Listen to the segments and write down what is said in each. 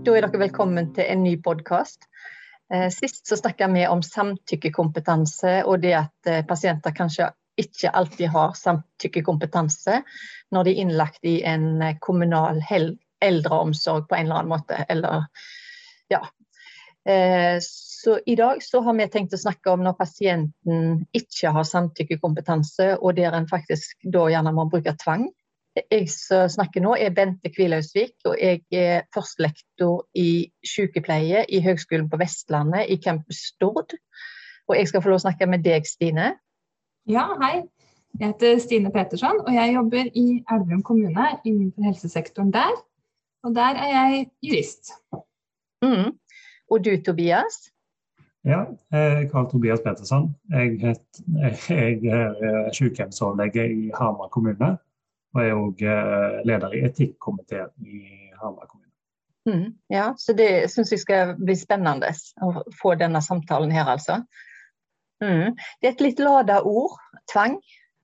da er dere velkommen til en ny podkast. Eh, sist så snakka vi om samtykkekompetanse og det at eh, pasienter kanskje ikke alltid har samtykkekompetanse når de er innlagt i en eh, kommunal eldreomsorg på en eller annen måte. Eller, ja. Så i dag så har vi tenkt å snakke om når pasienten ikke har samtykkekompetanse, og der en faktisk da gjerne må bruke tvang jeg snakker nå, er Bente Kvilhausvik, og jeg er førstelektor i sykepleie i Høgskolen på Vestlandet i campus Stord. Og jeg skal få lov å snakke med deg, Stine. Ja, hei. Jeg heter Stine Petersson, og jeg jobber i Elverum kommune innenfor helsesektoren der. Og der er jeg jurist. Mm. Og du, Tobias? Ja, jeg heter Tobias Petersson. Jeg, het, jeg er sykehjemsoverlege i Hamar kommune og er òg eh, leder i etikkomiteen i Hamar kommune. Mm, ja, så det syns jeg skal bli spennende å få denne samtalen her, altså. Mm. Det er et litt lada ord, tvang.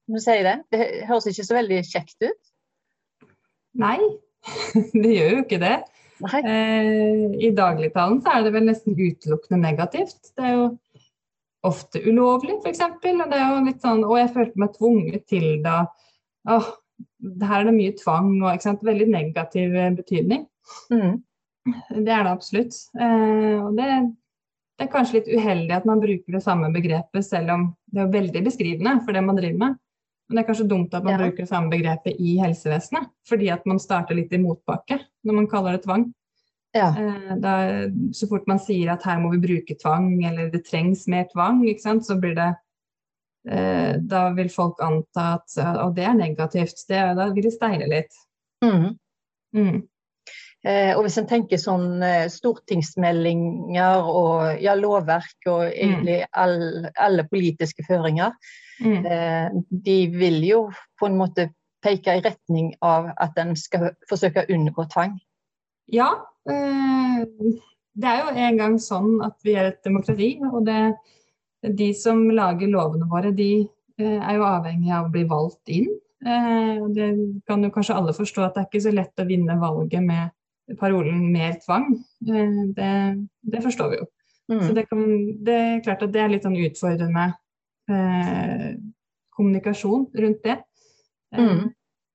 Må si det. det høres ikke så veldig kjekt ut? Nei, det gjør jo ikke det. Eh, I dagligtalen så er det vel nesten utelukkende negativt. Det er jo ofte ulovlig, f.eks. Og det er jo litt sånn Å, jeg følte meg tvunget til da. Åh, her er det mye tvang og veldig negativ eh, betydning. Mm. Det er det absolutt. Eh, og det, det, er kanskje litt uheldig at man bruker det samme begrepet, selv om det er veldig beskrivende for det man driver med. Men det er kanskje dumt at man ja. bruker det samme begrepet i helsevesenet, fordi at man starter litt i motbakke når man kaller det tvang. Ja. Eh, da, så fort man sier at her må vi bruke tvang, eller det trengs mer tvang, så blir det eh, da vil folk anta at Og det er negativt. Det, da vil de steile litt. Mm. Mm. Eh, og hvis en tenker sånn eh, stortingsmeldinger og ja, lovverk og mm. egentlig all, alle politiske føringer, mm. eh, de vil jo på en måte peke i retning av at en skal forsøke å unngå tvang. Ja. Eh, det er jo en gang sånn at vi er et demokrati, og det, de som lager lovene våre, de eh, er jo avhengig av å bli valgt inn. Eh, det kan jo kanskje alle forstå at det er ikke så lett å vinne valget med parolen 'mer tvang'. Eh, det, det forstår vi jo. Mm. Så det, kan, det, er klart at det er litt sånn utfordrende eh, kommunikasjon rundt det. Mm.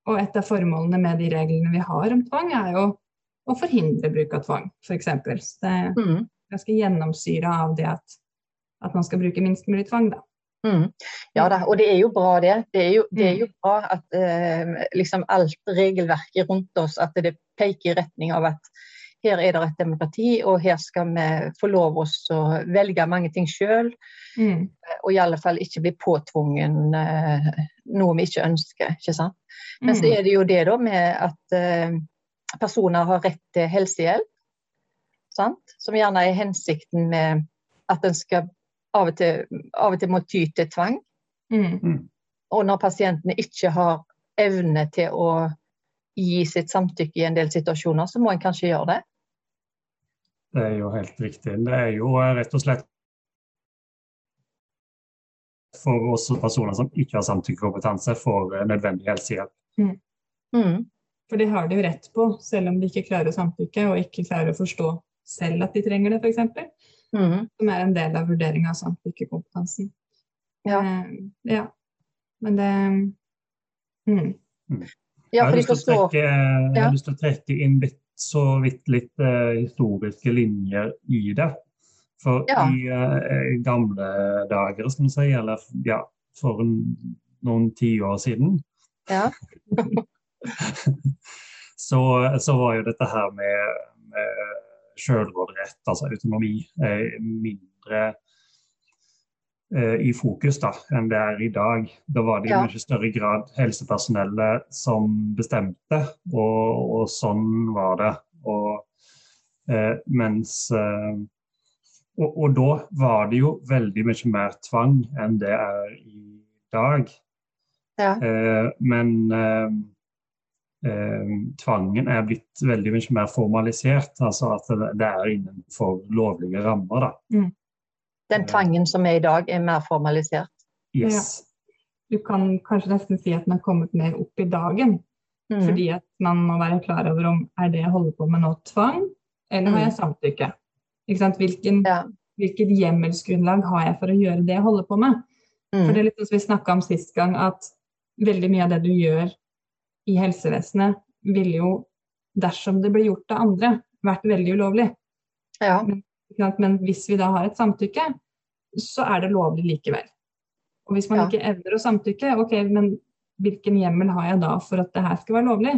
Og et av formålene med de reglene vi har om tvang, er jo å forhindre bruk av tvang, f.eks. Det er mm. ganske gjennomsyra av det at at man skal bruke minst mulig tvang, da. Mm. Ja da, og det er jo bra det. Det er jo, det er jo mm. bra at eh, liksom alt regelverket rundt oss at det peker i retning av at her er det et demokrati, og her skal vi få lov oss å velge mange ting sjøl. Mm. Og i alle fall ikke bli påtvungen eh, noe vi ikke ønsker. ikke sant? Men så mm. er det jo det da med at eh, personer har rett til helsehjelp, sant? som gjerne er hensikten med at en skal av og til, av og til må ty til tvang. Mm. mm. Og når pasientene ikke har evne til å gi sitt samtykke i en del situasjoner, så må en kanskje gjøre det. Det er jo helt riktig. Det er jo eh, rett og slett for oss personer som ikke har samtykkekompetanse, får eh, nødvendig helsehjelp. Mm. Mm. For det har de jo rett på, selv om de ikke klarer å samtykke og ikke klarer å forstå selv at de trenger det, f.eks. Mm. Som er en del av vurderinga av samtykkekompetansen. Ja. Eh, ja. Men det mm. Mm. Ja, jeg, har trekke, jeg har lyst til å trekke inn litt, så vidt litt uh, historiske linjer i det. For ja. i uh, gamle dager, skal man si, eller ja, for en, noen tiår siden ja. så, så, var jo dette her med, med selvråderett, altså autonomi, er mindre eh, i fokus da, enn det er i dag. Da var det i ja. mye større grad helsepersonellet som bestemte, og, og sånn var det. Og, eh, mens eh, og, og, da var det jo veldig mye mer tvang enn det er i dag. Ja. Eh, men eh, eh, tvangen er blitt veldig mye mer formalisert. Altså at det er innenfor lovlige rammer. Da. Mm. Den tvangen som er i dag, er mer formalisert? Yes. Ja. Du kan kanskje nesten si at den har kommet mer opp i dagen. Mm. Fordi at man må være klar over om er det jeg holder på med nå tvang, eller har jeg samtykke? Ikke sant? Hvilken, ja. Hvilket hjemmelsgrunnlag har jeg for å gjøre det jeg holder på med? Mm. For det er litt som vi snakka om sist gang, at veldig mye av det du gjør i helsevesenet, ville jo, dersom det blir gjort av andre, vært veldig ulovlig. Ja. Men, men, hvis vi da har et samtykke, så er det lovlig likevel. Og hvis man ja. ikke evner å samtykke, ok, men hvilken hjemmel har jeg da for at det her skal være lovlig?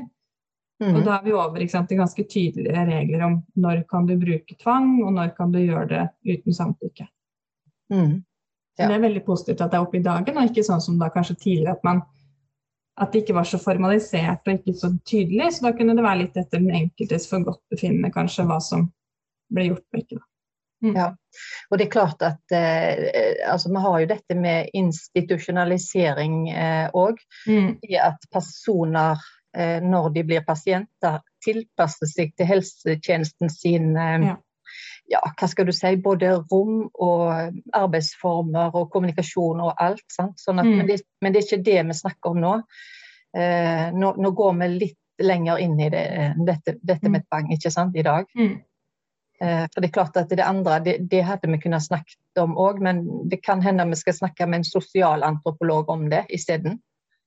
Mm. Og da er vi over sant, til ganske tydelige regler om når kan du bruke tvang, og når kan du gjøre det uten samtykke. Mm. Ja. Det er veldig positivt at det er oppe i dagen, og ikke sånn som da kanskje tidligere at man at det ikke var så formalisert og ikke så tydelig. Så da kunne det være litt etter den enkeltes forgodtbefinnende kanskje hva som ble gjort og ikke. Mm. Ja, og det er klart at eh, altså, Vi har jo dette med institusjonalisering òg. Eh, mm. I at personer, eh, når de blir pasienter, tilpasser seg til helsetjenesten sin eh, ja ja, hva skal du si, både rom og arbeidsformer og kommunikasjon og alt. Sånn at, mm. men, det, men, det, er ikke det vi snakker om nå. Eh, nå, nå, går vi litt lenger inn i det, dette, dette, med et bang ikke sant, i dag. Mm. Eh, for Det er klart at det andre det, det hadde vi kunnet snakket om òg, men det kan hende vi skal snakke med en sosialantropolog om det isteden.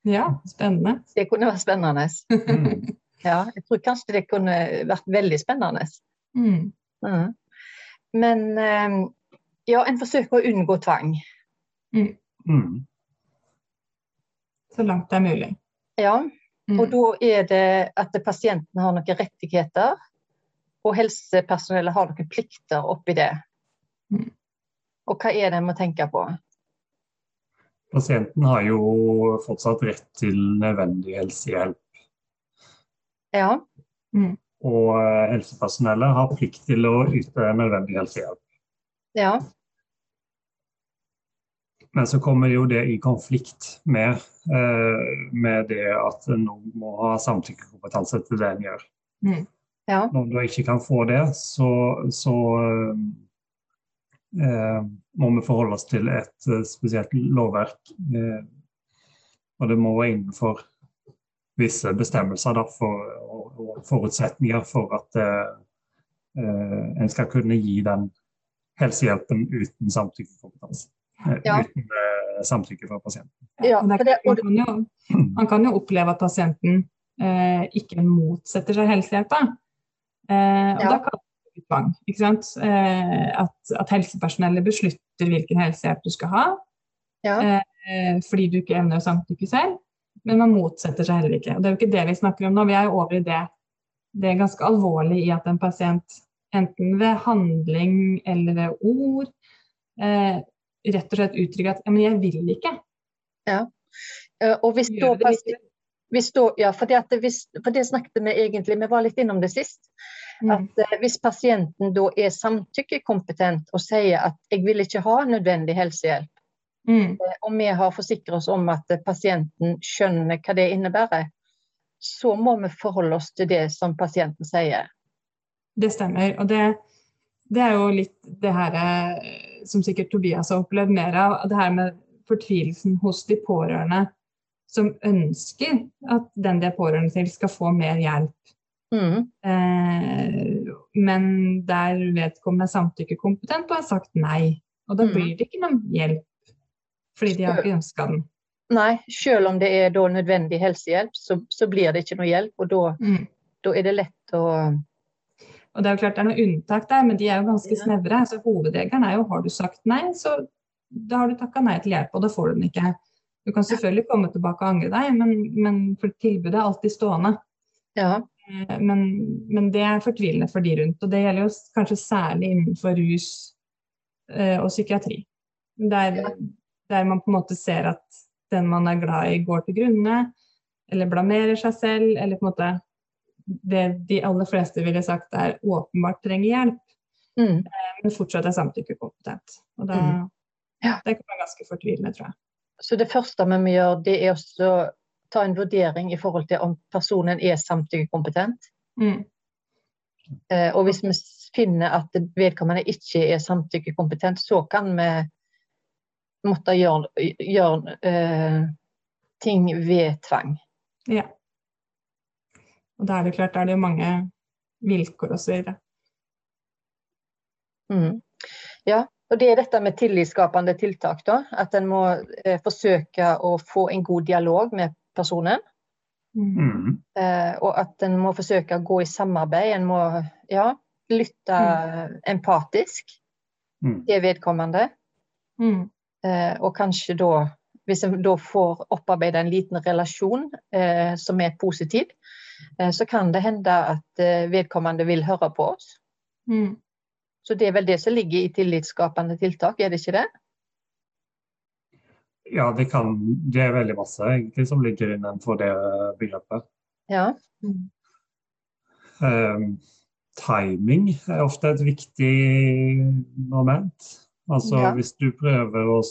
Ja, spennende. Det kunne vært spennende. Mm. Ja, jeg tror kanskje det kunne vært veldig spennende. Mm. Men eh, ja, en forsøker å unngå tvang. Mm. Mm. Så langt det er mulig. Ja, mm. og da er det at pasienten har noen rettigheter, og helsepersonellet har noen plikter oppi det. Mm. Og hva er det en må tenke på? Pasienten har jo fortsatt rett til nødvendig helsehjelp. Ja. Mm og eh, helsepersonellet har plikt til å yte nødvendig helsehjelp. Ja. Men så kommer jo det i konflikt med, eh, med det at noen må ha samtykkekompetanse til det en gjør. Mm. Ja. Når du ikke kan få det, så, så eh, må vi forholde oss til et eh, spesielt lovverk. Eh, og det må være innenfor visse bestemmelser da, for, og, og, forutsetninger for at uh, en skal kunne gi den helsehjelpen uten samtykkekompetanse. Ja. Uten samtykke fra pasienten. Ja, det, man, kan jo, man, kan jo, oppleve at pasienten eh, ikke motsetter seg helsehjelpa. og ja. da kan det tvang. Ikke sant? At, at, helsepersonellet beslutter hvilken helsehjelp du skal ha. Ja. fordi du ikke evner å samtykke selv men man motsetter seg heller ikke. Og det er jo ikke det vi snakker om nå. Vi er jo over i det. Det er ganske alvorlig i at en pasient, enten ved handling eller ved ord, eh, rett og slett uttrykker at ja, men jeg vil ikke. Ja. Eh, og hvis da, hvis da, ja, for det, hvis, for det, snakket vi egentlig, vi var litt innom det sist. Mm. At eh, Hvis pasienten da er samtykkekompetent og sier at 'jeg vil ikke ha nødvendig helsehjelp', Mm. Eh, og vi har forsikret oss om at pasienten skjønner hva det innebærer. Så må vi forholde oss til det som pasienten sier. Det stemmer. Og det, det er jo litt det her eh, som sikkert Tobias har opplevd mer av. Det her med fortvilelsen hos de pårørende som ønsker at den de er pårørende til, skal få mer hjelp. Mm. Eh, men der vedkommende er samtykkekompetent og har sagt nei. Og da mm. blir det ikke noen hjelp fordi de har ikke ønska den. Nei, selv om det er da nødvendig helsehjelp, så, så, blir det ikke noe hjelp. Og da, mm. da, er det lett å Og Det er jo klart det er noen unntak der, men de er jo ganske ja. snevre. Så Hovedregelen er jo har du sagt nei, så da har du takka nei til hjelp, og da får du den ikke. Du kan selvfølgelig komme tilbake og angre deg, men, men tilbudet er alltid stående. Ja. Eh, men, men, det er fortvilende for de rundt. Og det gjelder jo kanskje særlig innenfor rus eh, og psykiatri. Der, der man på en måte ser at den man er glad i, går til grunne, eller blamerer seg selv, eller på en måte det de aller fleste ville sagt er åpenbart trenger hjelp, mm. Eh, men fortsatt er samtykkekompetent. Og da, mm. ja. Det kan være ganske fortvilende, tror jeg. Så det første vi må gjøre, det er å ta en vurdering i forhold til om personen er samtykkekompetent. Mm. Eh, og hvis vi finner at vedkommende ikke er samtykkekompetent, så kan vi måtte gjøre, gjøre eh, ting ved tvang. Ja. Og da er det klart, da er det jo mange vilkår osv. Mm. Ja, og det er dette med tillitsskapende tiltak. da, At en må eh, forsøke å få en god dialog med personen. Mm. Eh, og at en må forsøke å gå i samarbeid. En må ja, lytte empatisk Mm. til vedkommende. Mm. Eh, og kanskje da, hvis en da får opparbeida en liten relasjon eh, som er positiv, eh, så kan det hende at eh, vedkommende vil høre på oss. Mm. Så det er vel det som ligger i tillitsskapende tiltak, er det ikke det? Ja, det, kan, det er veldig masse egentlig som ligger innenfor det begrepet. Ja. Mm. Um, timing er ofte et viktig moment. Altså Ja. hvis du prøver å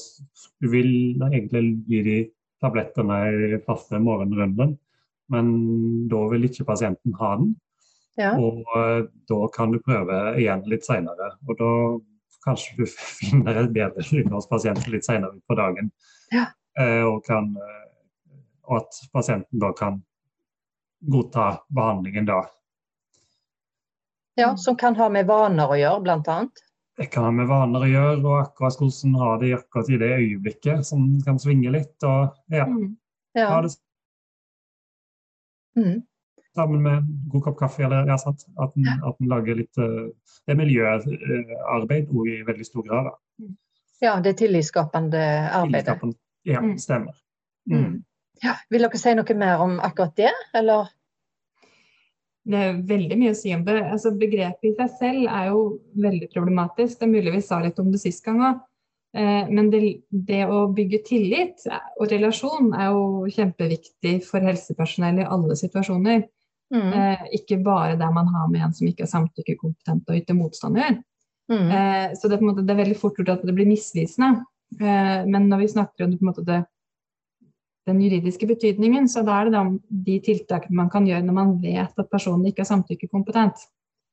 Du vil egentlig gi de tablettene i faste morgenrunden, men da vil ikke pasienten ha den. Ja. Og eh, da kan du prøve igjen litt seinere. Og da kanskje du finner et bedre syn hos pasienten litt seinere på dagen. Ja. Eh, og, kan, eh, og at pasienten da kan godta behandlingen da. ja. Som kan ha med vaner å gjøre, blant annet. Det kan ha med vaner å gjøre, og akkurat hvordan har det akkurat i det øyeblikket, som kan svinge litt. Og ja, Mm. Ja. ha det Mm. sammen med en god kopp kaffe, eller ja, sant? At en, at en lager litt eh, Det er miljøarbeid også i veldig stor grad. da. ja, det tillitsskapende arbeidet. Tillitskapende, Ja, Mm. stemmer. Mm. Ja. Vil dere si noe mer om akkurat det, eller? Det er veldig mye å si om det. Altså, begrepet i seg selv er jo veldig problematisk. Det er mulig vi sa litt om det sist gang òg. Eh, men det, det å bygge tillit og relasjon er jo kjempeviktig for helsepersonell i alle situasjoner. Mm. Eh, ikke bare der man har med en som ikke er samtykkekompetent og yter motstand å gjøre. Mm. Eh, så det er, måte, det er veldig fort gjort at det blir misvisende. Eh, men når vi snakker om det, på en måte, det, den juridiske betydningen, så da er det de tiltakene man kan gjøre når man vet at personen ikke er samtykkekompetent.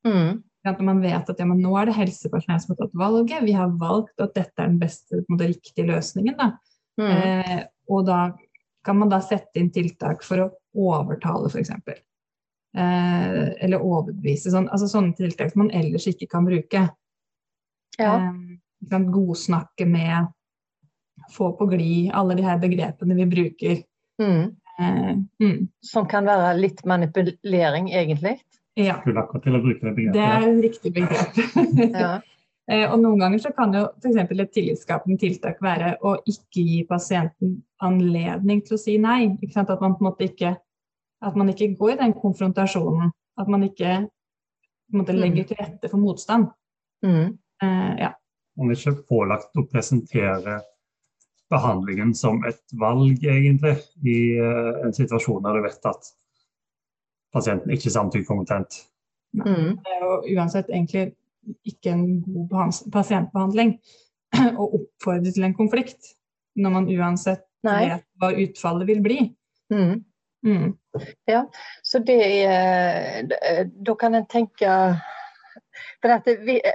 Mm. At man vet at ja, men nå er det helsepersonell som har tatt valget, vi har valgt at dette er den beste, måte, riktige løsningen. Da. Mm. Eh, og da kan man da sette inn tiltak for å overtale, f.eks. Eh, eller overbevise. Sånn, altså sånne tiltak som man ellers ikke kan bruke. Ja. Eh, kan godsnakke med, få på glid, alle de her begrepene vi bruker. Mm. Eh, mm, Som kan være litt manipulering, egentlig. ja, til å bruke det det er et riktig begrep. Ja. Eh, og noen ganger så kan jo f.eks. et tillitsskapende tiltak være å ikke gi pasienten anledning til å si nei. Ikke sant? At man på en måte ikke at man ikke går i den konfrontasjonen. At man ikke på en måte, legger til rette for motstand. Mm. Eh, ja. Man er ikke pålagt å presentere behandlingen som et valg, egentlig, i eh, en situasjon der du vet at pasienten ikke er samtykkekompetent. Mm. Det er jo uansett egentlig ikke en god pasientbehandling å oppfordre til en konflikt. Når man uansett Nei. vet hva utfallet vil bli. Mm. Mm. Så det er Da kan en tenke for at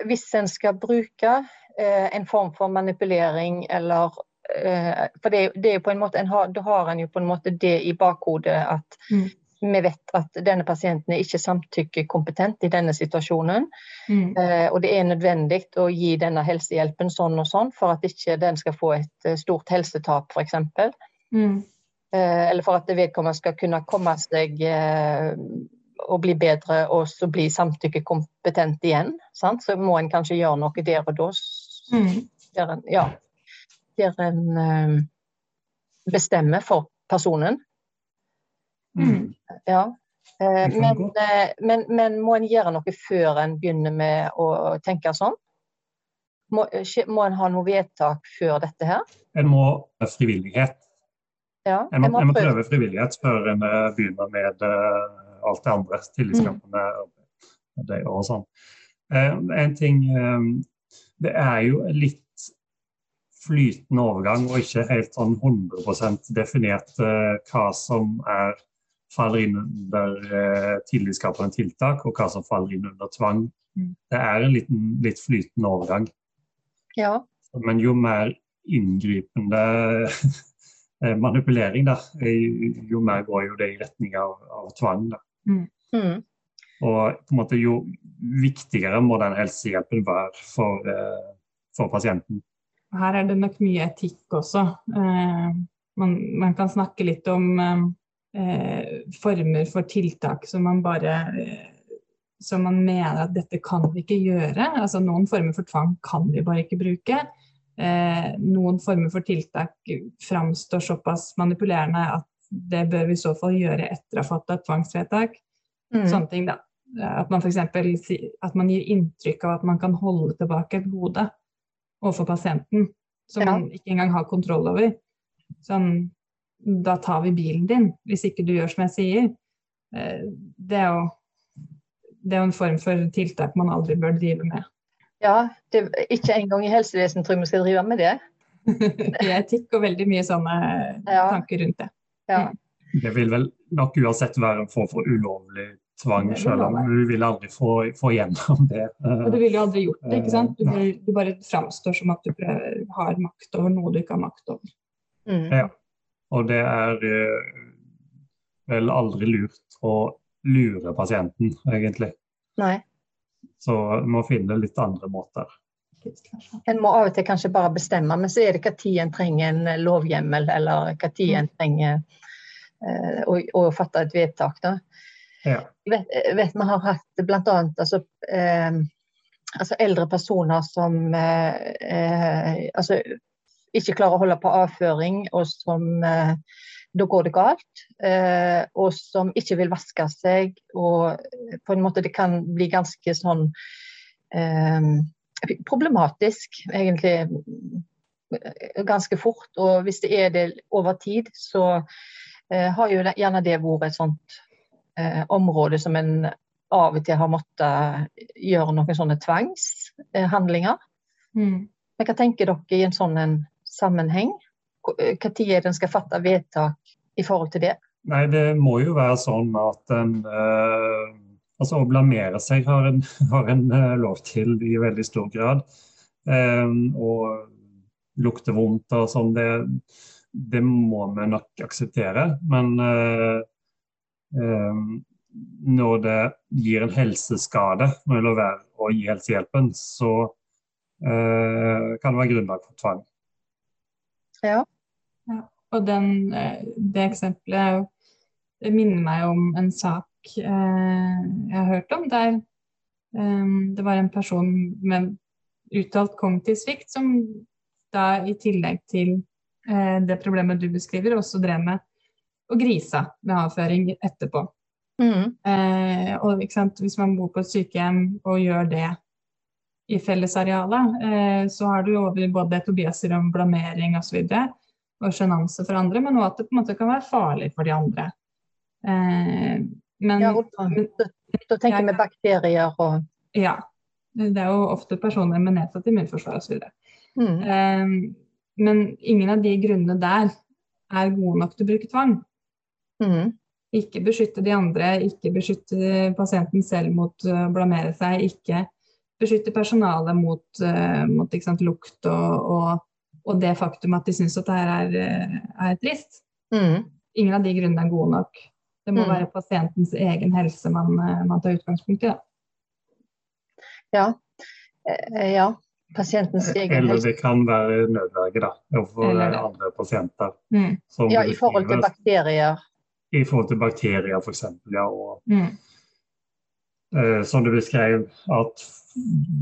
Hvis en skal bruke eh, en form for manipulering eller For det, det er jo på en måte en har, Da har en jo på en måte det i bakhodet at Mm. vi vet at denne pasienten er ikke samtykkekompetent i denne situasjonen. Mm. Eh, og det er nødvendig å gi denne helsehjelpen sånn og sånn for at ikke den skal få et eh, stort helsetap, f.eks. Mm. Eh, eller for at vedkommende skal kunne komme seg eh, og bli bedre og så bli samtykkekompetent igjen. Sant? Så må en kanskje gjøre noe der og da. Mm. Der en, ja, der en eh, bestemmer for personen. Mm. Ja. Eh, men, eh, men, men må en gjøre noe før en begynner med å tenke sånn? Må, må en ha noe vedtak før dette her? En må ha frivillighet. Ja, En må, en må prøve. prøve frivillighet før en begynner med alt det andre. Tillitsskapende det og sånn. En ting Det er jo litt flytende overgang og ikke helt sånn 100 definert eh, hva som er faller inn under eh, tillitsskapende tiltak, og hva som faller inn under tvang. Mm. Det er en liten, litt flytende overgang. Ja. Men jo mer inngripende eh, manipulering, da, jo mer går jo det i retning av, av tvang. Da. Mm. Og på en måte jo viktigere må den helsehjelpen være for, for pasienten. Her er det nok mye etikk også. Eh, man, man, kan snakke litt om eh, former for tiltak som man bare eh, som man mener at dette kan vi ikke gjøre. Altså Noen former for tvang kan vi bare ikke bruke. Eh, noen former for tiltak framstår såpass manipulerende at det bør vi i så fall gjøre etter å ha fått et tvangsvedtak. Mm. Sånne ting, da. At man f.eks. at man gir inntrykk av at man kan holde tilbake et gode overfor pasienten som ja. man ikke engang har kontroll over. Sånn Da tar vi bilen din, hvis ikke du gjør som jeg sier. Eh, det er jo det er jo en form for tiltak man aldri bør drive med. Ja, det, ikke engang i helsevesenet tror jeg vi skal drive med det. det er etikk og veldig mye sånne ja. tanker rundt det. Ja. Det vil vel nok uansett være en form for ulovlig tvang, selv om du vil aldri få, få gjennom det. Og du ville jo aldri gjort det, ikke sant? Du, vil, du bare framstår som at du prøver, har makt over noe du ikke har makt over. Mm. Ja, og det er eh, vel aldri lurt å lure pasienten, egentlig. Nei. Så vi må finne litt andre måter. En må av og til kanskje bare bestemme, men så er det når en trenger en lovhjemmel, eller når en trenger uh, å, å, fatte et vedtak. Da. Jeg vet, vet vi har hatt bl.a. Altså, eh, altså eldre personer som eh, altså, ikke klarer å holde på avføring, og som da går det galt. Eh, og som ikke vil vaske seg. Og på en måte det kan bli ganske sånn eh, problematisk, egentlig. Ganske fort. Og hvis det er det over tid, så eh, har jo gjerne det vært et sånt eh, område som en av og til har måttet gjøre noen sånne tvangshandlinger. Mm. Men hva tenker dere i en sånn en sammenheng? Når er det en skal fatte vedtak i forhold til det? Nei, det må jo være sånn at en eh, Altså å blamere seg har en, har en eh, lov til i veldig stor grad. Eh, og lukte vondt og sånn, det, det, må vi nok akseptere. Men um, når det gir en helseskade når det lar være å gi helsehjelpen, så kan det være grunnlag for tvang. Ja. ja. Og den, eh, det eksempelet det minner meg om en sak eh, jeg har hørt om, der eh, det var en person med uttalt kognitiv svikt som da i tillegg til eh, det problemet du beskriver, også drev med å grisa med avføring etterpå. Mm. Eh, og Hvis man bor på et sykehjem og gjør det i fellesarealet, eh, så har du over både tobiaser om blamering osv. Og, og sjenanse for andre, men også at det på en måte kan være farlig for de andre. Eh, men, ja, da tenker vi bakterier og Ja. Det er jo ofte personer med nedsatt immunforsvar osv. Mm. Eh, men ingen av de grunnene der er gode nok til å bruke tvang. Mm. Ikke beskytte de andre, ikke beskytte pasienten selv mot å blamere seg, ikke beskytte personalet mot, uh, mot sant, lukt og, og og det faktum at de syns at det her er, eh, er trist. Mm. Ingen av de grunnene er gode nok. Det må mm. være pasientens egen helse man, eh, man tar utgangspunkt i. Da. Ja. Eh, ja. Pasientens egen helse. Eller det kan være nødverge da, for andre pasienter. Mm. Ja, i forhold til bakterier. I forhold til bakterier, f.eks. Ja, og, mm. eh, som du beskrev, at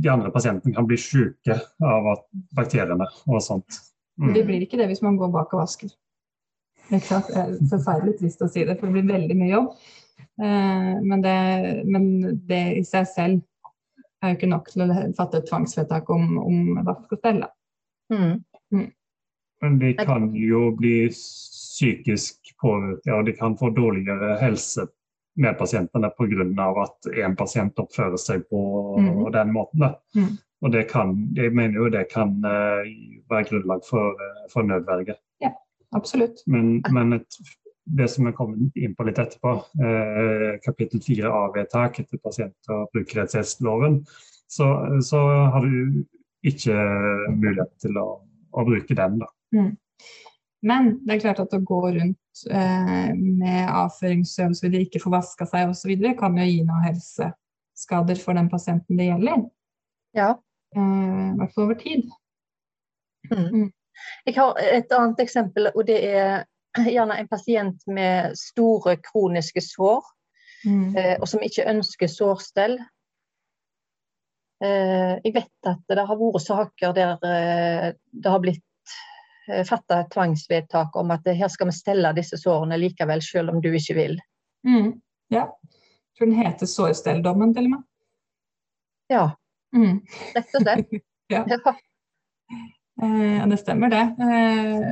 de andre pasientene kan bli syke av bakteriene og sånt. Mm. Det blir ikke det hvis man går bak og vasker. Det er forferdelig trist å si det, for det blir veldig mye jobb. Eh, men det, men det i seg selv er jo ikke nok til å fatte et tvangsvedtak om, om vask og stell. Mm. Mm. Men de kan jo bli psykisk påvirket, og de kan få dårligere helse med pasientene pga. at en pasient oppfører seg på mm. den måten. Mm. Og det kan, jeg mener jo det kan uh, være grunnlag for, uh, for nødverge. Ja, absolutt. Men, men et, det som er kommet inn på litt etterpå, uh, kapittel 4 A-vedtak etter pasient- og brukerrettighetsloven, så, så, har du ikke mulighet til å, å bruke den. da. Mm. Men det er klart at å gå rundt eh, med avføringssøl så de ikke får vaska seg osv., kan jo gi noen helseskader for den pasienten det gjelder. Ja. Eh, I hvert fall over tid. Mm. mm. Jeg har et annet eksempel, og det er gjerne en pasient med store kroniske sår, mm. eh, og som ikke ønsker sårstell. Eh, jeg vet at det har vært saker der eh, det har blitt fatta et tvangsvedtak om at her skal vi stelle disse sårene likevel, selv om du ikke vil. Mm. Ja. Jeg tror den heter sårstelldommen, til og med. Ja. Mm. Rett og slett. ja. ja. Eh, det stemmer, det. Eh,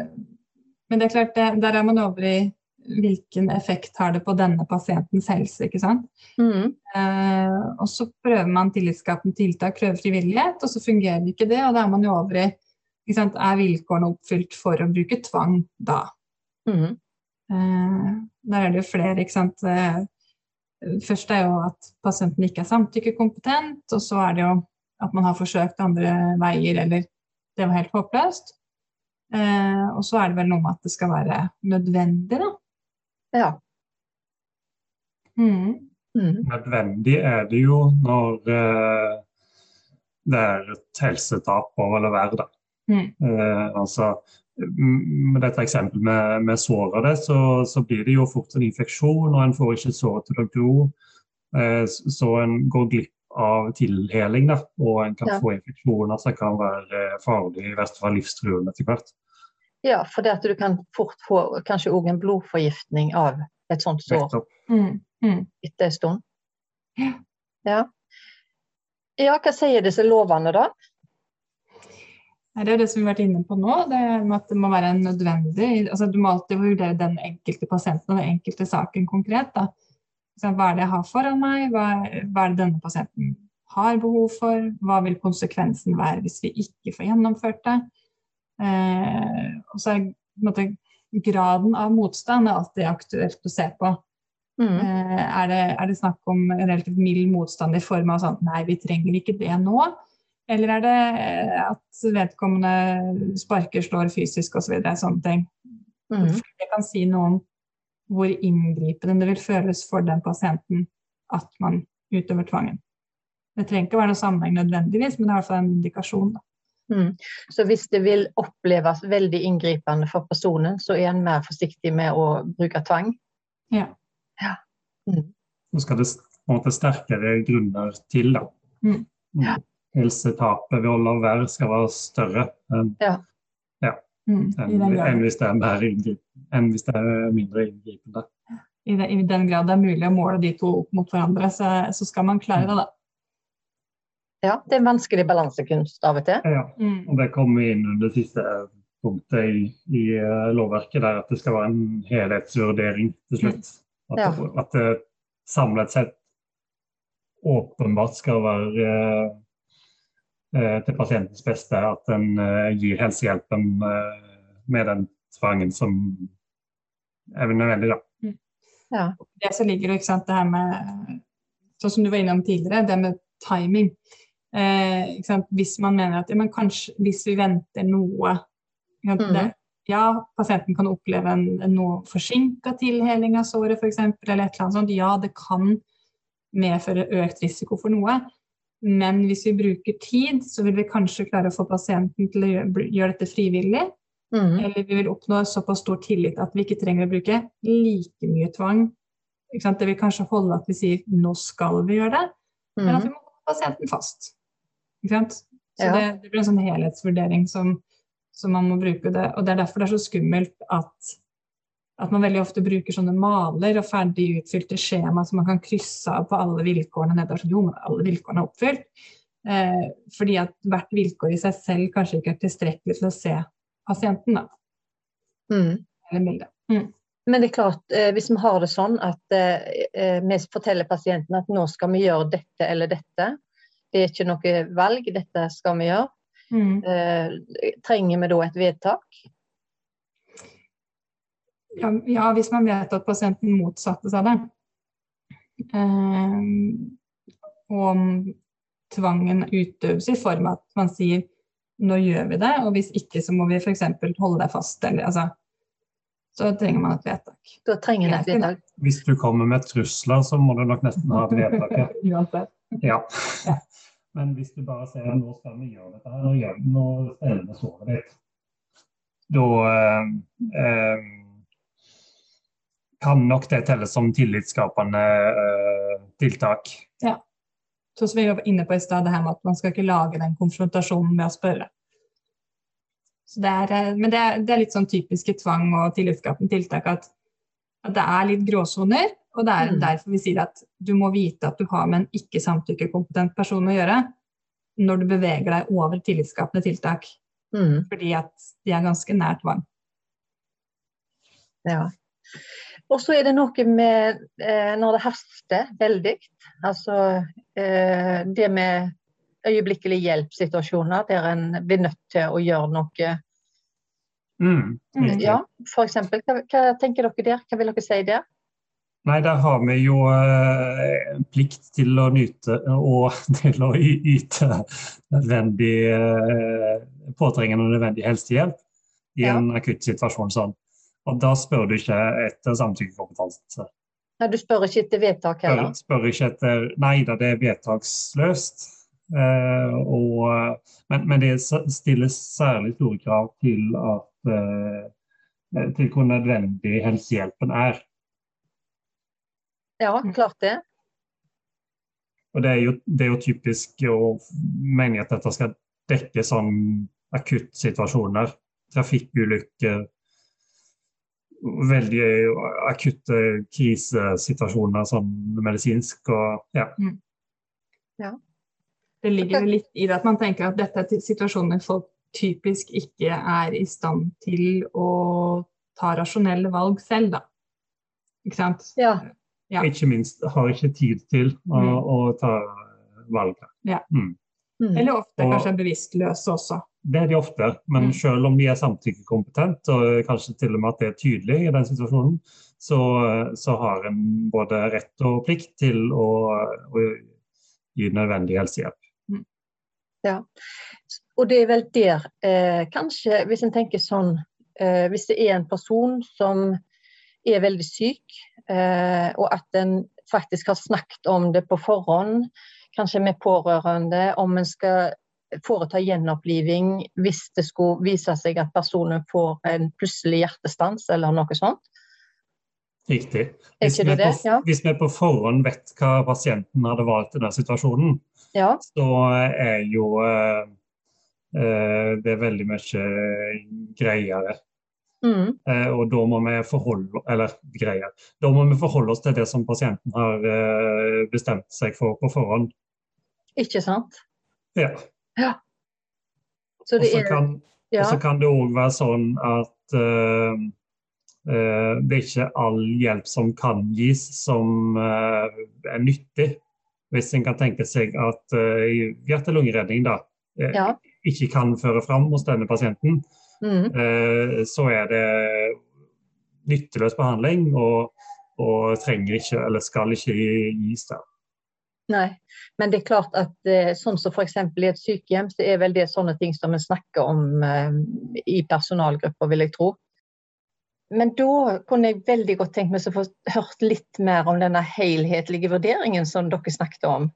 men det er klart, det, der er man over i hvilken effekt har det på denne pasientens helse, ikke sant. Mm. Eh, og så prøver man tillitsskapende tiltak, prøver frivillighet, og så fungerer ikke det, og da er man jo over i er vilkårene oppfylt for å bruke tvang da? Mm. Eh, der er det jo flere, ikke sant. Eh, først er jo at pasienten ikke er samtykkekompetent, og så er det jo at man har forsøkt andre veier, eller det var helt håpløst. Eh, og så er det vel noe med at det skal være nødvendig, da. Ja. Mm. Mm. Nødvendig er det jo når eh, det er et helsetap over å være det. Mm. Eh, altså, med dette eksempelet med, med såret, så, så, blir det jo fort en infeksjon, og en får ikke såret til å gro. Eh, så en går glipp av tilheling, da, og en kan ja. få infeksjoner som kan være farlige, i verste fall livstruende etter hvert. Ja, for det at du kan fort få kanskje òg en blodforgiftning av et sånt sår mm. Mm. etter en stund. Ja. ja, hva sier disse lovene, da? Det er det som vi har vært inne på nå. det med at det må være nødvendig. altså Du må alltid vurdere den enkelte pasienten og den enkelte saken konkret. da. Hva er det jeg har foran meg? Hva, hva, er det denne pasienten har behov for? Hva vil konsekvensen være hvis vi ikke får gjennomført det? Eh, og så er måte, graden av motstand er alltid aktuelt å se på. Mm. Eh, er, det, er, det, snakk om relativt mild motstand i form av sånn nei, vi trenger ikke det nå? Eller er det eh, at vedkommende sparker, slår fysisk osv. Så sånne ting. Mm. Det kan si noe om hvor inngripende det vil føles for den pasienten at man utøver tvangen. Det trenger ikke være noe sammenheng nødvendigvis, men det er i hvert fall en indikasjon. Mm. Så hvis det vil oppleves veldig inngripende for personen, så er en mer forsiktig med å bruke tvang? Ja. ja. Mm. Så skal det på en måte sterkere grunner til, da. Mm. mm. Ja helsetapet ved å la være skal være større enn, ja. Ja, mm, enn, enn, hvis det er mer enn hvis det er mindre inngripende. I, I, den grad det er mulig å måle de to opp mot hverandre, så, så skal man klare det, da. Ja, det er en vanskelig balansekunst av og til. Ja, mm. og det kommer inn under det siste punktet i, i uh, lovverket, der at det skal være en helhetsvurdering til slutt. At, ja. at det samlet sett åpenbart skal være uh, Eh, til pasientens beste at en eh, gir helsehjelpen eh, med den tvangen som er nødvendig. Da. Mm. Ja. Det som ligger ikke sant, det her med Sånn som du var innom tidligere, det med timing. Eh, hvis man mener at ja, kanskje hvis vi venter noe mm. det, Ja, pasienten kan oppleve en, en noe forsinka tilheling av såret f.eks., eller et eller annet sånt. Ja, det kan medføre økt risiko for noe. Men hvis vi bruker tid, så vil vi kanskje klare å få pasienten til å gjøre dette frivillig. Mm. Eller vi vil oppnå såpass stor tillit at vi ikke trenger å bruke like mye tvang. Det vil kanskje holde at vi sier 'nå skal vi gjøre det', mm. men at vi må få pasienten fast. Så ja. det, det, blir en sånn helhetsvurdering som, som, man må bruke. Det. Og det er derfor det er så skummelt at at man veldig ofte bruker sånne maler og ferdig utfylte skjema som man kan krysse av på alle vilkårene nedover. Så jo, alle vilkårene er oppfylt. Eh, fordi at hvert vilkår i seg selv kanskje ikke er tilstrekkelig til å se pasienten. Da. Mm. Eller bildet. Mm. Men det er klart, eh, hvis vi har det sånn at eh, eh, vi forteller pasienten at nå skal vi gjøre dette eller dette, det er ikke noe valg, dette skal vi gjøre. Mm. Eh, trenger vi da et vedtak? Ja, ja, hvis man vet at pasienten motsatte seg det. Eh, og om tvangen utøves i form av at man sier nå gjør vi det, og hvis ikke så må vi f.eks. holde deg fast. Eller, altså, så trenger man et vedtak. Da trenger man et vedtak. Hvis du kommer med trusler, så må du nok nesten ha et vedtak. Uansett. Ja. Men hvis du bare sier nå skal vi gjøre dette her, nå, gjør, nå steller vi såret ditt, da eh, eh, kan nok det telles som tillitsskapende uh, tiltak. Ja. Så som vi var inne på i stad, det her med at man skal ikke lage den konfrontasjonen med å spørre. Det er, eh, men det er, det er, litt sånn typiske tvang og tillitsskapende tiltak at, at, det er litt gråsoner. Og det er mm. derfor vi sier at du må vite at du har med en ikke samtykkekompetent person å gjøre når du beveger deg over tillitsskapende tiltak. Mm. Fordi at de er ganske nær tvang. Ja. Og så er det noe med eh, når det haster veldig. Altså eh, det med øyeblikkelig hjelp-situasjoner der en blir nødt til å gjøre noe. Mm, mm ja, F.eks. Hva, hva tenker dere der? Hva vil dere si der? Nei, der har vi jo eh, plikt til å nyte og til å yte nødvendig eh, påtrengende og nødvendig helsehjelp i ja. en akutt situasjon sånn. Og da spør du ikke etter samtykkekompetanse. Nei, Du spør ikke etter vedtak heller? Spør, spør ikke etter, Nei da, det er vedtaksløst. Eh, og, men, men, det stilles særlig store krav til, at, eh, til hvor nødvendig helsehjelpen er. Ja, klart det. Og det er jo, det er jo typisk å mene at dette skal dekke sånn akuttsituasjoner. Trafikkulykker, veldig akutte krisesituasjoner sånn medisinsk og ja. Mm. ja. Det ligger litt i det at man tenker at dette er situasjoner folk typisk ikke er i stand til å ta rasjonelle valg selv, da. Ikke sant? Ja. ja. Ikke minst har ikke tid til å, mm. å ta valg. Ja. Mm. Mm. Eller ofte og, kanskje bevisstløse også. Det er de ofte, men mm. selv om de er samtykkekompetent, og kanskje til og med at det er tydelig i den situasjonen, så, så har en både rett og plikt til å, å gi nødvendig helsehjelp. Ja. Og det er vel der, eh, kanskje, hvis en tenker sånn eh, Hvis det er en person som er veldig syk, eh, og at en faktisk har snakket om det på forhånd, kanskje med pårørende, om en skal foreta gjenoppliving hvis det skulle vise seg at personen får en plutselig hjertestans eller noe sånt. Riktig. Hvis, vi på, ja. hvis vi på forhånd vet hva pasienten hadde valgt i den situasjonen, ja. så er jo eh, det er veldig mye greiere. Mm. Eh, og da må forholde eller. Da må vi forholde oss til det som pasienten har eh, bestemt seg for på forhånd. Ikke sant? Ja. ja. Så det er ja. Og så kan det òg være sånn at det er ikke all hjelp som kan gis, som er nyttig hvis en kan tenke seg at uh, hjerte-lungeredning da, uh, ja. ikke kan føre fram hos denne pasienten, mm. uh, så er det nytteløs behandling og, og, trenger ikke, eller skal ikke gis der. Nei, men det er klart at sånn som f.eks. i et sykehjem, så er vel det sånne ting som vi snakker om i personalgrupper, vil jeg tro. Men da kunne jeg veldig godt tenkt meg å få hørt litt mer om denne helhetlige vurderingen som dere snakket om.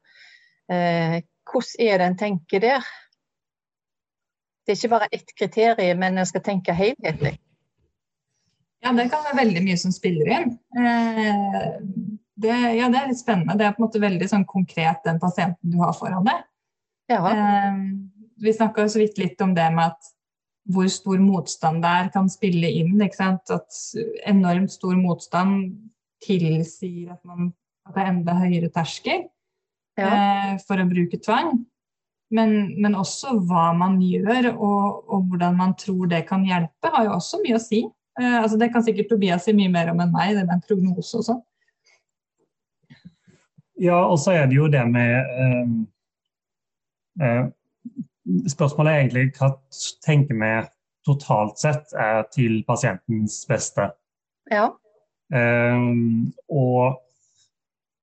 Eh, hvordan er det en tenker der? Det er ikke bare ett kriterium, men en skal tenke helhetlig. Ja, det kan være veldig mye som spiller inn. Eh, det, ja, det er litt spennende. Det er på en måte veldig sånn konkret den pasienten du har foran deg. Ja. Eh, vi snakka så vidt litt om det med at hvor stor motstand det er, kan spille inn. At enormt stor motstand tilsier at, man, at det er enda høyere terskel ja. eh, for å bruke tvang. Men, men, også hva man gjør og, og, hvordan man tror det kan hjelpe, har jo også mye å si. Eh, altså det kan sikkert Tobias si mye mer om enn meg, det med en prognose og sånn. Ja, og så er det jo det med eh, eh Spørsmålet er egentlig hva tenker vi totalt sett er til pasientens beste. Ja. Um, og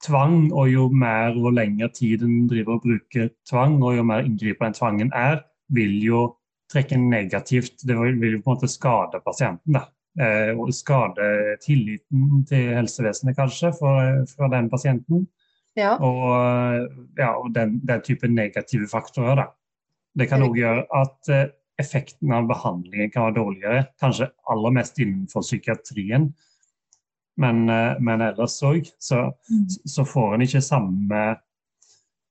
tvang, og jo mer og lengre tid en driver og bruker tvang, og jo mer inngripende tvangen er, vil jo trekke negativt. Det vil jo på en måte skade pasienten. Da. Eh, og skade tilliten til helsevesenet, kanskje, for, for den pasienten. Ja. Og, ja, og den, den, type negative faktorer. Da. Det kan òg gjøre at eh, effekten av behandlingen kan være dårligere, kanskje aller mest innenfor psykiatrien. Men, eh, men ellers òg så, mm. så, får en ikke samme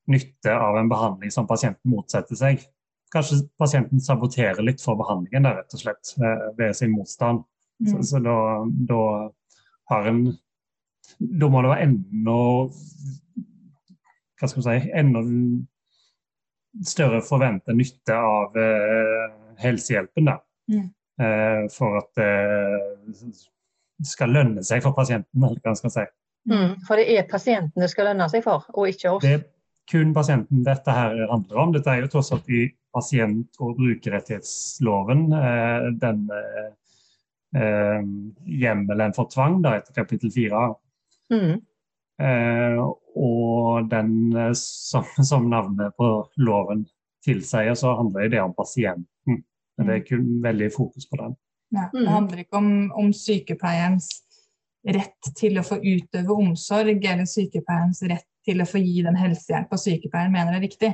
nytte av en behandling som pasienten motsetter seg. Kanskje pasienten saboterer litt for behandlingen, der, rett og slett, ved sin motstand. Mm. Så, så da, da, har en Da må det være enda Hva skal vi si Enda større forventet nytte av eh, helsehjelpen. Da. Mm. Eh, for at det skal lønne seg for pasienten. Hva skal si. Mm, for det er pasienten det skal lønne seg for, og ikke oss? Det er kun pasienten dette her handler om. Dette er jo tross alt i pasient- og brukerrettighetsloven. Eh, den eh, eh, hjemmelen for tvang da, etter kapittel fire. Mm. Eh, og den, eh, som, som, navnet på loven tilsier, så handler det om pasienten. Men det er kun veldig fokus på den. Ja, det handler ikke om, om sykepleierens rett til å få utøve omsorg, eller sykepleierens rett til å få gi den helsehjelp og sykepleieren mener er riktig.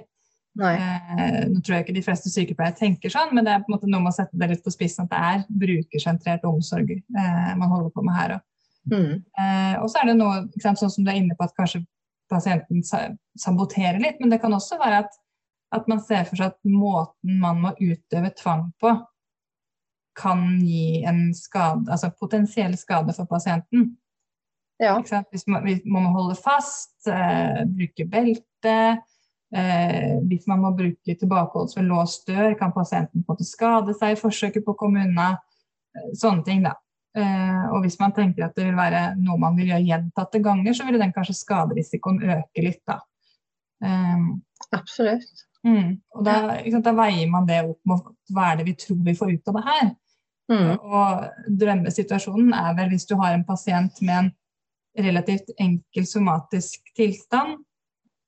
Eh, nå tror jeg ikke de fleste sykepleiere tenker sånn, men det er på en måte noe med å sette det litt på spissen at det er brukersentrert omsorg eh, man holder på med her òg. Mm. Eh, og så er det noe sant, sånn som du er inne på at kanskje pasienten saboterer litt, men det kan også være at, at man ser for seg at måten man må utøve tvang på, kan gi en skade, altså potensiell skade for pasienten. Ja. Hvis, man, hvis man må holde fast, eh, bruke belte, Eh, hvis man må bruke tilbakeholdelse ved låst dør, kan pasienten skade seg i forsøket på å komme unna. Eh, sånne ting, da. Eh, og hvis man tenker at det vil være noe man vil gjøre gjentatte ganger, så vil den kanskje skaderisikoen øke litt, da. Um, Absolutt. Mm, og da, sant, da, veier man det opp mot hva er det vi tror vi får ut av det her. Mm. Og drømmesituasjonen er vel hvis du har en pasient med en relativt enkel somatisk tilstand.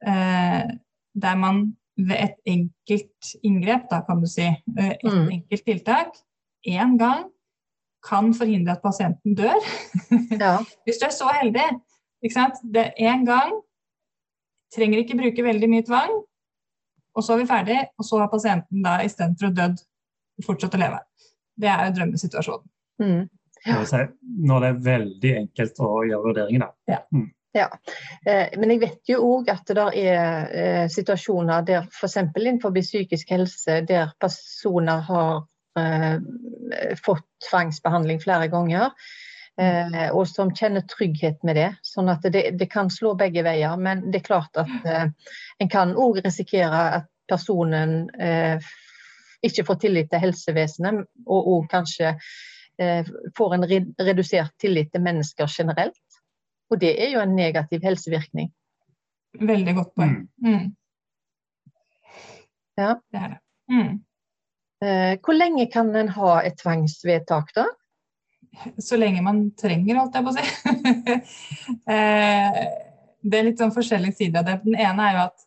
Eh, der man ved et enkelt inngrep, da kan du si, eh, et mm. enkelt tiltak, én gang kan forhindre at pasienten dør. Ja. Hvis du er så heldig. Ikke sant? Det er én gang. Trenger ikke bruke veldig mye tvang. Og så er vi ferdig, og så har pasienten da istedenfor å dødd fortsatt å leve. Det er jo drømmesituasjonen. Mm. Ja. Når det er veldig enkelt å gjøre vurderinger, da. Ja. Mm. Ja, eh, Men jeg vet jo òg at det er eh, situasjoner der f.eks. innenfor psykisk helse der personer har fått tvangsbehandling flere ganger. og som kjenner trygghet med det. Sånn at det, det kan slå begge veier. Men det er klart at en kan òg risikere at personen ikke får tillit til helsevesenet, og, og kanskje får en redusert tillit til mennesker generelt. Og det er jo en negativ helsevirkning. Veldig godt poeng. Mm. mm. Ja. Det er det. Mm. Eh, hvor lenge kan en ha et tvangsvedtak, da? Så lenge man trenger, holdt jeg på å si. Eh, det er litt sånn forskjellige sider av det. Den ene er jo at,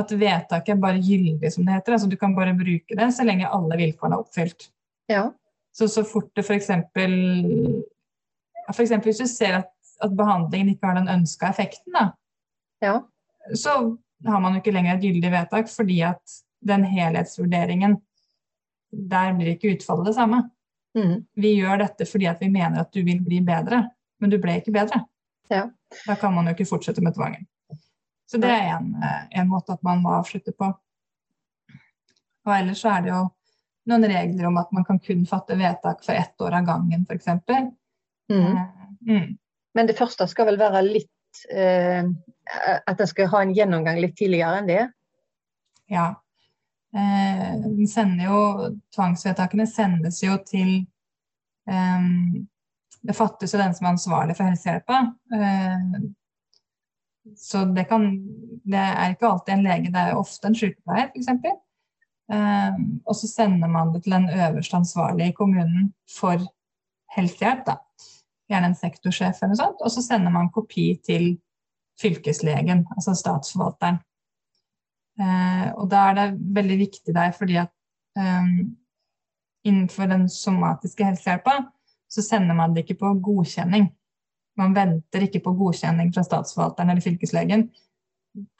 at vedtaket er bare gyldig, som det heter. Altså du kan bare bruke det så lenge alle vilkårene er oppfylt. Ja. Så så fort det f.eks. F.eks. hvis du ser at at behandlingen ikke har den ønska effekten, da, ja. så har man jo ikke lenger et gyldig vedtak, fordi at den helhetsvurderingen Der blir ikke utfallet det samme. Mm. Vi gjør dette fordi at vi mener at du vil bli bedre, men du ble ikke bedre. Ja. Da kan man jo ikke fortsette med tvangen. Så det er en, eh, en måte at man må avslutte på. Og ellers så er det jo noen regler om at man kan kun fatte vedtak for ett år av gangen, f.eks. Mm. Eh, mm. Men det første skal vel være litt eh, At en skal ha en gjennomgang litt tidligere enn det? Ja. Eh, sender jo, tvangsvedtakene sendes jo til eh, Det fattes jo den som er ansvarlig for helsehjelpa. Eh, så det kan Det er ikke alltid en lege, det er ofte en sykepleier, f.eks. Eh, og så sender man det til den øverste ansvarlige i kommunen for helsehjelp. da gjerne en sektorsjef eller noe sånt, og så sender man kopi til fylkeslegen, altså statsforvalteren. Eh, og da er det veldig viktig der fordi at um, innenfor den somatiske helsehjelpa så sender man det ikke på godkjenning. Man venter ikke på godkjenning fra statsforvalteren eller fylkeslegen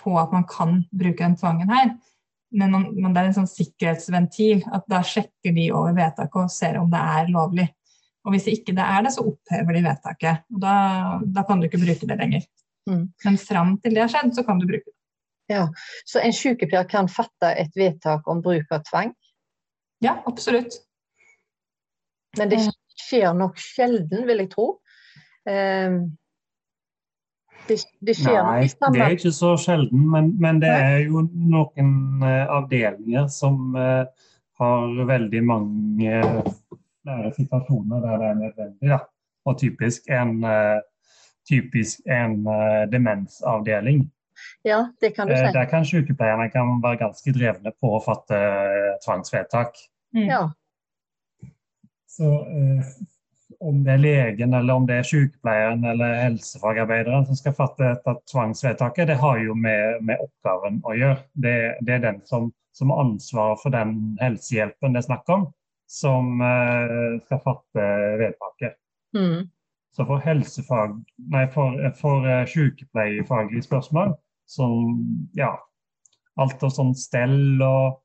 på at man kan bruke den tvangen her. Men, man, men det er en sånn sikkerhetsventil. at Da sjekker de over vedtaket og ser om det er lovlig. Og hvis ikke det er det, så opphever de vedtaket. og Da, da kan du ikke bruke det lenger. Mm. Men fram til det har skjedd, så kan du bruke det. Ja, Så en sykepleier kan fatte et vedtak om bruk av tvang? Ja, absolutt. Men det skjer nok sjelden, vil jeg tro. Um, det, det Nei, det er ikke så sjelden, men, men det er jo noen uh, avdelinger som uh, har veldig mange flere situasjoner der det er nødvendig. Da. Og typisk en, uh, typisk en demensavdeling. Ja, det kan du si. Der kan sykepleierne kan være ganske drevne på å fatte tvangsvedtak. Mm. Ja. Så om det er legen eller om det er sykepleieren eller helsefagarbeideren som skal fatte dette tvangsvedtaket, det har jo med, med oppgaven å gjøre. Det, det er den som, som har ansvaret for den helsehjelpen det er snakk om, som eh, skal fatte vedtaket. Mm. Så for helsefag, nei, for, for sykepleiefaglige spørsmål, som ja, alt av sånn stell og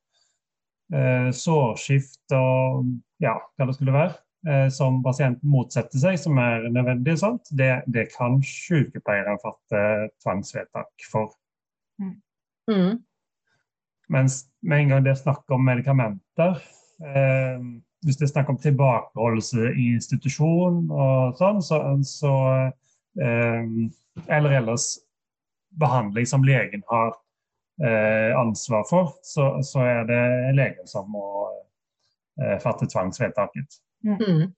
eh, sårskift og ja, hva det skulle være, Eh, som pasienten motsetter seg, som er nødvendig, det, det, kan sykepleiere fatte tvangsvedtak for. Mm. mm. Mens med en gang det er snakk om medikamenter eh, Hvis det er snakk om tilbakeholdelse i institusjon og sånn, så, så eh, Eller ellers behandling som legen har eh, ansvar for, så, så, er det legen som må eh, fatte tvangsvedtaket. Mm. mm.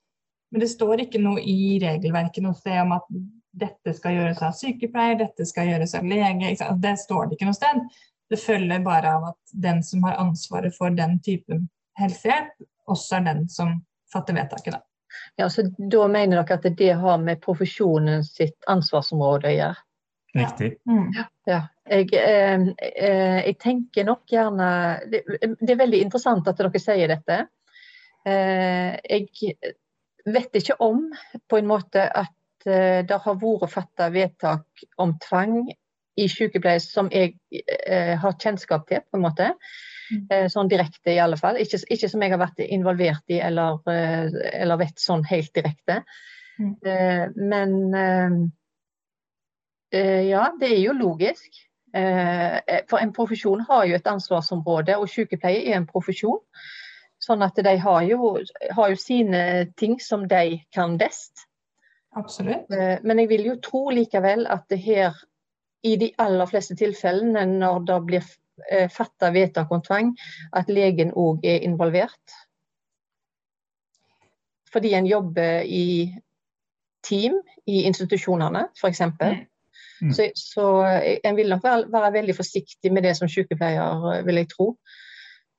Men det står ikke noe i regelverket noe sted om at dette skal gjøres av sykepleier, dette skal gjøres av lege. Det står det ikke noe sted. Det følger bare av at den som har ansvaret for den typen helsehjelp, også er den som fatter vedtaket. Da. Ja, så Da mener dere at det har med profesjonen sitt ansvarsområde å gjøre? Riktig. Ja. Mm. ja. Jeg, eh, eh, jeg, tenker nok gjerne det, det, er veldig interessant at dere sier dette. Eh, jeg vet ikke om på en måte at eh, det har vært fatta vedtak om tvang i sykepleie som jeg eh, har kjennskap til, på en måte. Mm. Sånn direkte, i alle fall. Ikke, ikke, som jeg har vært involvert i eller, eller vet sånn helt direkte. Mm. Men ja, det er jo logisk. For en profesjon har jo et ansvarsområde, og sykepleie er en profesjon. Sånn at de har jo, har jo sine ting som de kan best. Absolutt. Eh, men jeg vil jo tro likevel at det her, i de aller fleste tilfellene når det blir eh, fatta vedtak om tvang, at legen òg er involvert. Fordi en jobber i team i institusjonene, f.eks. Mm. Mm. Så, så en vil nok være, være, veldig forsiktig med det som sykepleier, vil jeg tro.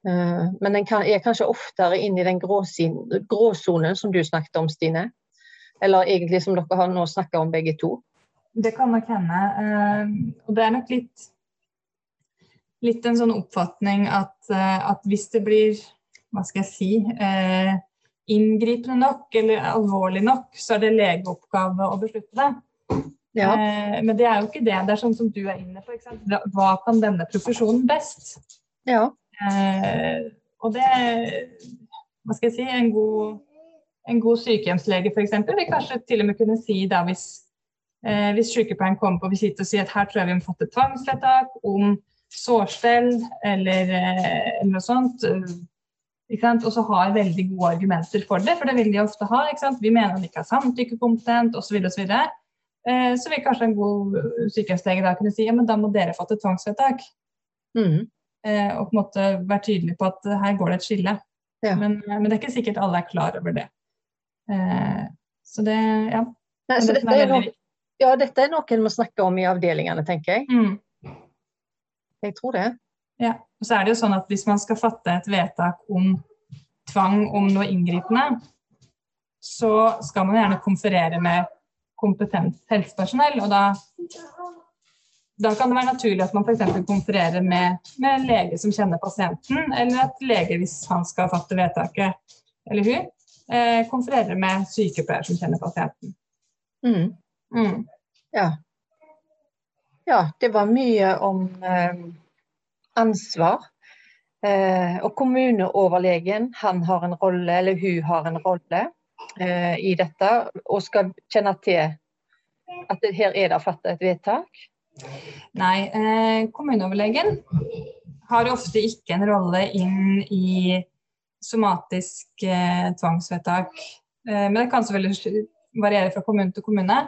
Uh, men en kan, er kanskje oftere inn i den gråsonen som du snakket om, Stine. Eller egentlig som dere har nå snakka om begge to. Det kan nok hende. Uh, og det er nok litt, litt en sånn oppfatning at, uh, at, hvis det blir hva skal jeg si inngripende nok eller alvorlig nok, så er det legeoppgave å beslutte det. Ja. Men det er jo ikke det. Det er sånn som du er inne på. Hva kan denne profesjonen best? Ja. Eh, og det Hva skal jeg si En god, en god sykehjemslege f.eks. vil kanskje til og med kunne si da hvis, eh, hvis sykepleieren kommer på visitt og sier at her tror jeg vi må fatte tvangsvedtak om sårstell eller, eh, eller noe sånt. Og så har veldig gode argumenter for det, for det vil de ofte ha. Vi mener han ikke har samtykkekompetent osv. Så, videre, og så, så vil kanskje en god sykehjemslege da kunne si ja, men da må dere fatte tvangsvedtak. Mm. Eh, og på en måte være tydelig på at her går det et skille. Ja. Men, men, det er ikke sikkert alle er klar over det. Eh, så det, ja. Nei, så dette, er noe, ja, dette er noe en må snakke om i avdelingene, tenker jeg. Mm. Jeg tror det. Ja, og så er det jo sånn at Hvis man skal fatte et vedtak om tvang om noe inngripende, så skal man gjerne konferere med kompetent helsepersonell. Og da da kan det være naturlig at man f.eks. konfererer med, med lege som kjenner pasienten, eller at lege, hvis han skal fatte vedtaket, eller hun, eh, konfererer med sykepleier som kjenner pasienten. Mm. Mm. Ja. ja, det var mye om eh, ansvar. Eh, og kommuneoverlegen han har en rolle, eller hun har en rolle i dette, og skal kjenne til at det, her er det fattet et vedtak. Nei, eh, kommuneoverlegen har ofte ikke en rolle inn i somatisk eh, tvangsvedtak. Eh, men det kan selvfølgelig variere fra kommune til kommune.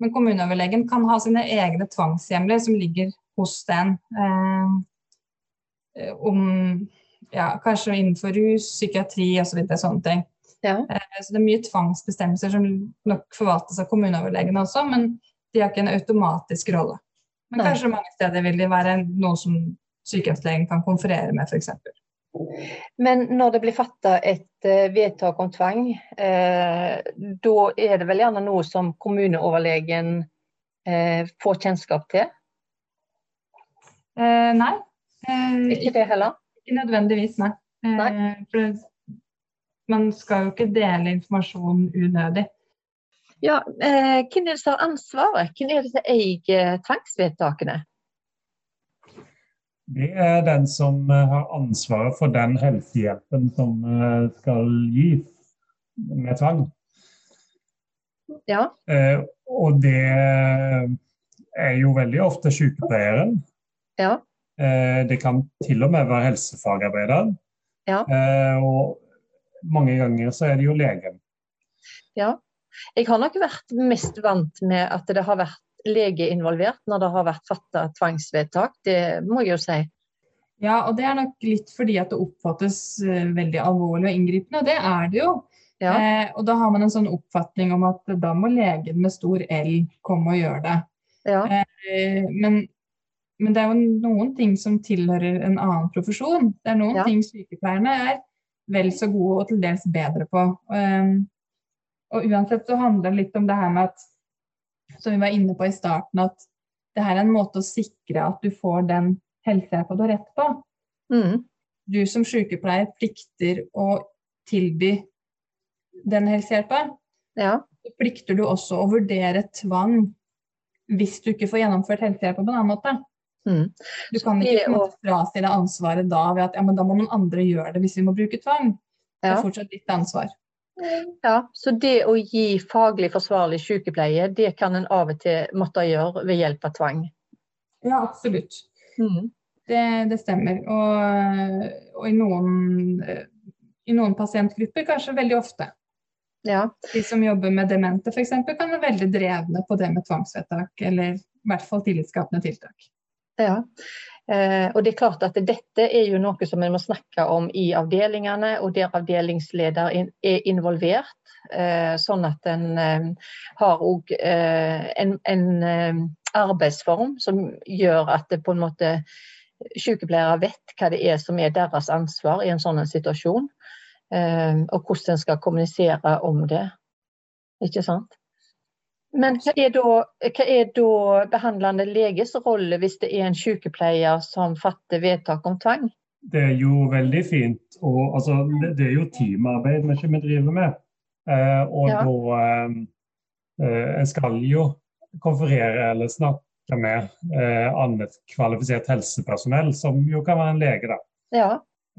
Men kommuneoverlegen kan ha sine egne tvangshjemler som ligger hos den. Eh, om ja, kanskje innenfor rus, psykiatri osv. Så videre, sånne ting. Ja. Eh, så det er mye tvangsbestemmelser som nok forvaltes av kommuneoverlegene også, men de har ikke en automatisk rolle. Men Nei. kanskje mange steder vil de være noe som sykehjemslegen kan konferere med, f.eks. Men når det blir fatta et eh, vedtak om tvang, eh, da er det vel gjerne noe som kommuneoverlegen eh, får kjennskap til? Eh, nei. Eh, Ikke det heller? Ikke nødvendigvis, nei. Nei. For det, man skal jo ikke dele informasjon unødig. Ja, eh, Hvem er det som har ansvaret? Hvem er det som eier tvangsvedtakene? Det er den som eh, har ansvaret for den helsehjelpen som eh, skal gis med tvang. Ja. Eh, og det er jo veldig ofte sykepleieren. Ja. Eh, det kan til og med være helsefagarbeideren. Ja. Eh, og mange ganger så er det jo legen. Ja. Jeg har nok vært mest vant med at det har vært lege involvert når det har vært fatta tvangsvedtak. Det må jeg jo si. Ja, og det er nok litt fordi at det oppfattes eh, veldig alvorlig og inngripende, og det er det jo. Ja. Eh, og da har man en sånn oppfatning om at da må legen med stor L komme og gjøre det. Ja. Eh, men, men det er jo noen ting som tilhører en annen profesjon. Det er noen Ja. ting sykepleierne er vel så gode og til dels bedre på. Um, og uansett så handler det litt om det her med at, som vi var inne på i starten, at det her er en måte å sikre at du får den helsehjelpa du har rett på. Mm. Du som sykepleier plikter å tilby den helsehjelpa. ja. Så plikter du også å vurdere tvang hvis du ikke får gjennomført helsehjelpa på en annen måte. Mm. Du kan ikke og... fra å- måte ansvaret da ved at ja, men da må noen andre gjøre det hvis vi må bruke tvang. Det er fortsatt ditt ansvar. ja. Så det å gi faglig forsvarlig sykepleie, det kan en av og til måtte gjøre ved hjelp av tvang. Ja, absolutt. Mm. Det, det stemmer. Og, og i, noen, i noen pasientgrupper kanskje veldig ofte. Ja. De som jobber med demente f.eks. kan være veldig drevne på det med tvangsvedtak, eller i hvert fall tillitsskapende tiltak. Ja. Eh, og det er klart at Dette er jo noe som en må snakke om i avdelingene, og der avdelingsleder in er involvert. Eh, sånn at en eh, har òg eh, en, en eh, arbeidsform som gjør at det på en måte sykepleiere vet hva det er som er deres ansvar i en sånn situasjon. Eh, og hvordan en skal kommunisere om det. Ikke sant? Men hva er, da, hva er da behandlende leges rolle hvis det er en sykepleier som fatter vedtak om tvang? Det er jo veldig fint. Og, altså, det, er jo teamarbeid vi ikke driver med. Eh, og Ja. da eh, eh, En skal jo konferere eller snakke med eh, annet kvalifisert helsepersonell, som jo kan være en lege. da. Ja.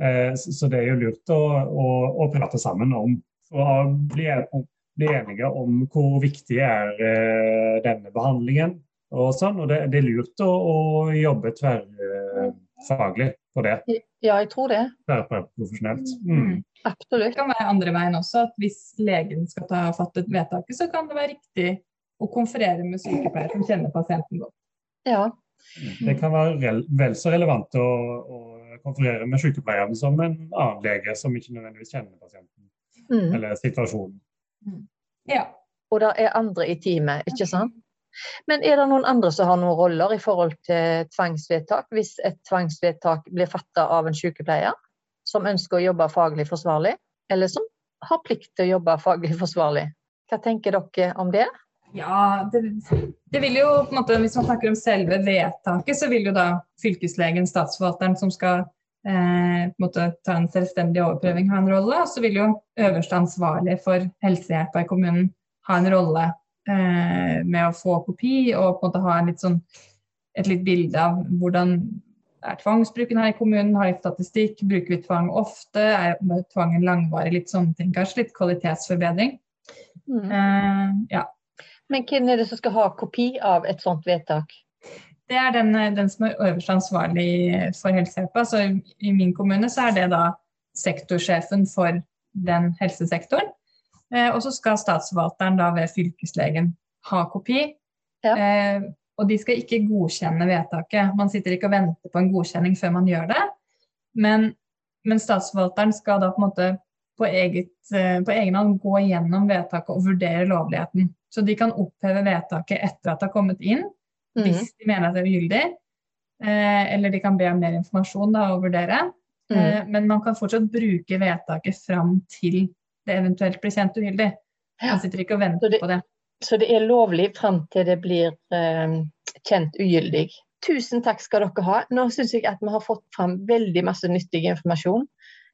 Eh, så, så det er jo lurt å, å, å prate sammen om og bli, bli enige om hvor viktig er eh, denne behandlingen. Og sånn, og det, det er lurt å, å jobbe tverrfaglig på det. ja, jeg tror det. Tverrprofesjonelt. Mm. Det kan være andre veien også, at hvis legen skal ta fattet vedtaket, så kan det være riktig å konferere med sykepleier som kjenner pasienten godt. Ja. Det kan være vel så relevant å, å konferere med sykepleieren som en annen lege som ikke nødvendigvis kjenner pasienten Mm. eller situasjonen. Ja. Og det er andre i teamet, ikke sant? Men er det noen andre som har noen roller i forhold til tvangsvedtak, hvis et tvangsvedtak blir fatta av en sykepleier som ønsker å jobbe faglig forsvarlig, eller som har plikt til å jobbe faglig forsvarlig? Hva tenker dere om det? Ja, det, det vil jo på en måte, Hvis man snakker om selve vedtaket, så vil jo da fylkeslegen, statsforvalteren som skal eh, måte ta en selvstendig overprøving ha en rolle. Og så vil jo øverste ansvarlig for helsehjelpa i kommunen ha en rolle eh, med å få kopi og på en måte ha en litt sånn, et litt bilde av hvordan er tvangsbruken her i kommunen, har litt statistikk, bruker vi tvang ofte, er tvangen langvarig, litt sånne ting. Kanskje litt kvalitetsforbedring. Mm. Eh, ja. Men hvem er det som skal ha kopi av et sånt vedtak? Det er den, den som er øverst ansvarlig for helsehjelpa. Så i min kommune så er det da sektorsjefen for den helsesektoren. Eh, og så skal statsforvalteren da ved fylkeslegen ha kopi. Ja. Eh, og de skal ikke godkjenne vedtaket. Man sitter ikke og venter på en godkjenning før man gjør det. Men, men statsforvalteren skal da på en måte på, eget, eh, på egen hånd gå gjennom vedtaket og vurdere lovligheten. Så de kan oppheve vedtaket etter at det har kommet inn. Hvis de mener at det er ugyldig. Eh, eller de kan be om mer informasjon da, og vurdere. Mm. Eh, men man kan fortsatt bruke vedtaket fram til det eventuelt blir kjent ugyldig. Man sitter ikke og venter det, på det. Så det er lovlig fram til det blir eh, kjent ugyldig. Tusen takk skal dere ha. Nå syns jeg at vi har fått fram veldig masse nyttig informasjon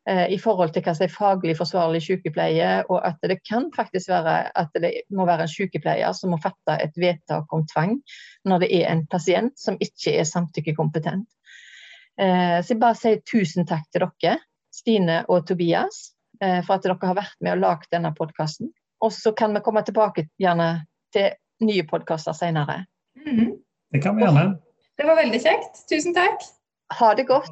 i forhold til hva som er faglig forsvarlig sykepleie, og at det kan faktisk være at det må være en sykepleier som må fatte et vedtak om tvang når det er en pasient som ikke er samtykkekompetent. Eh, så jeg bare sier tusen takk til dere, Stine og Tobias, eh, for at dere har vært med og lagd denne podkasten. Og så kan vi komme tilbake gjerne til nye podkaster senere. Mm. Det kan vi gjerne. Det var veldig kjekt. Tusen takk. Ha det godt.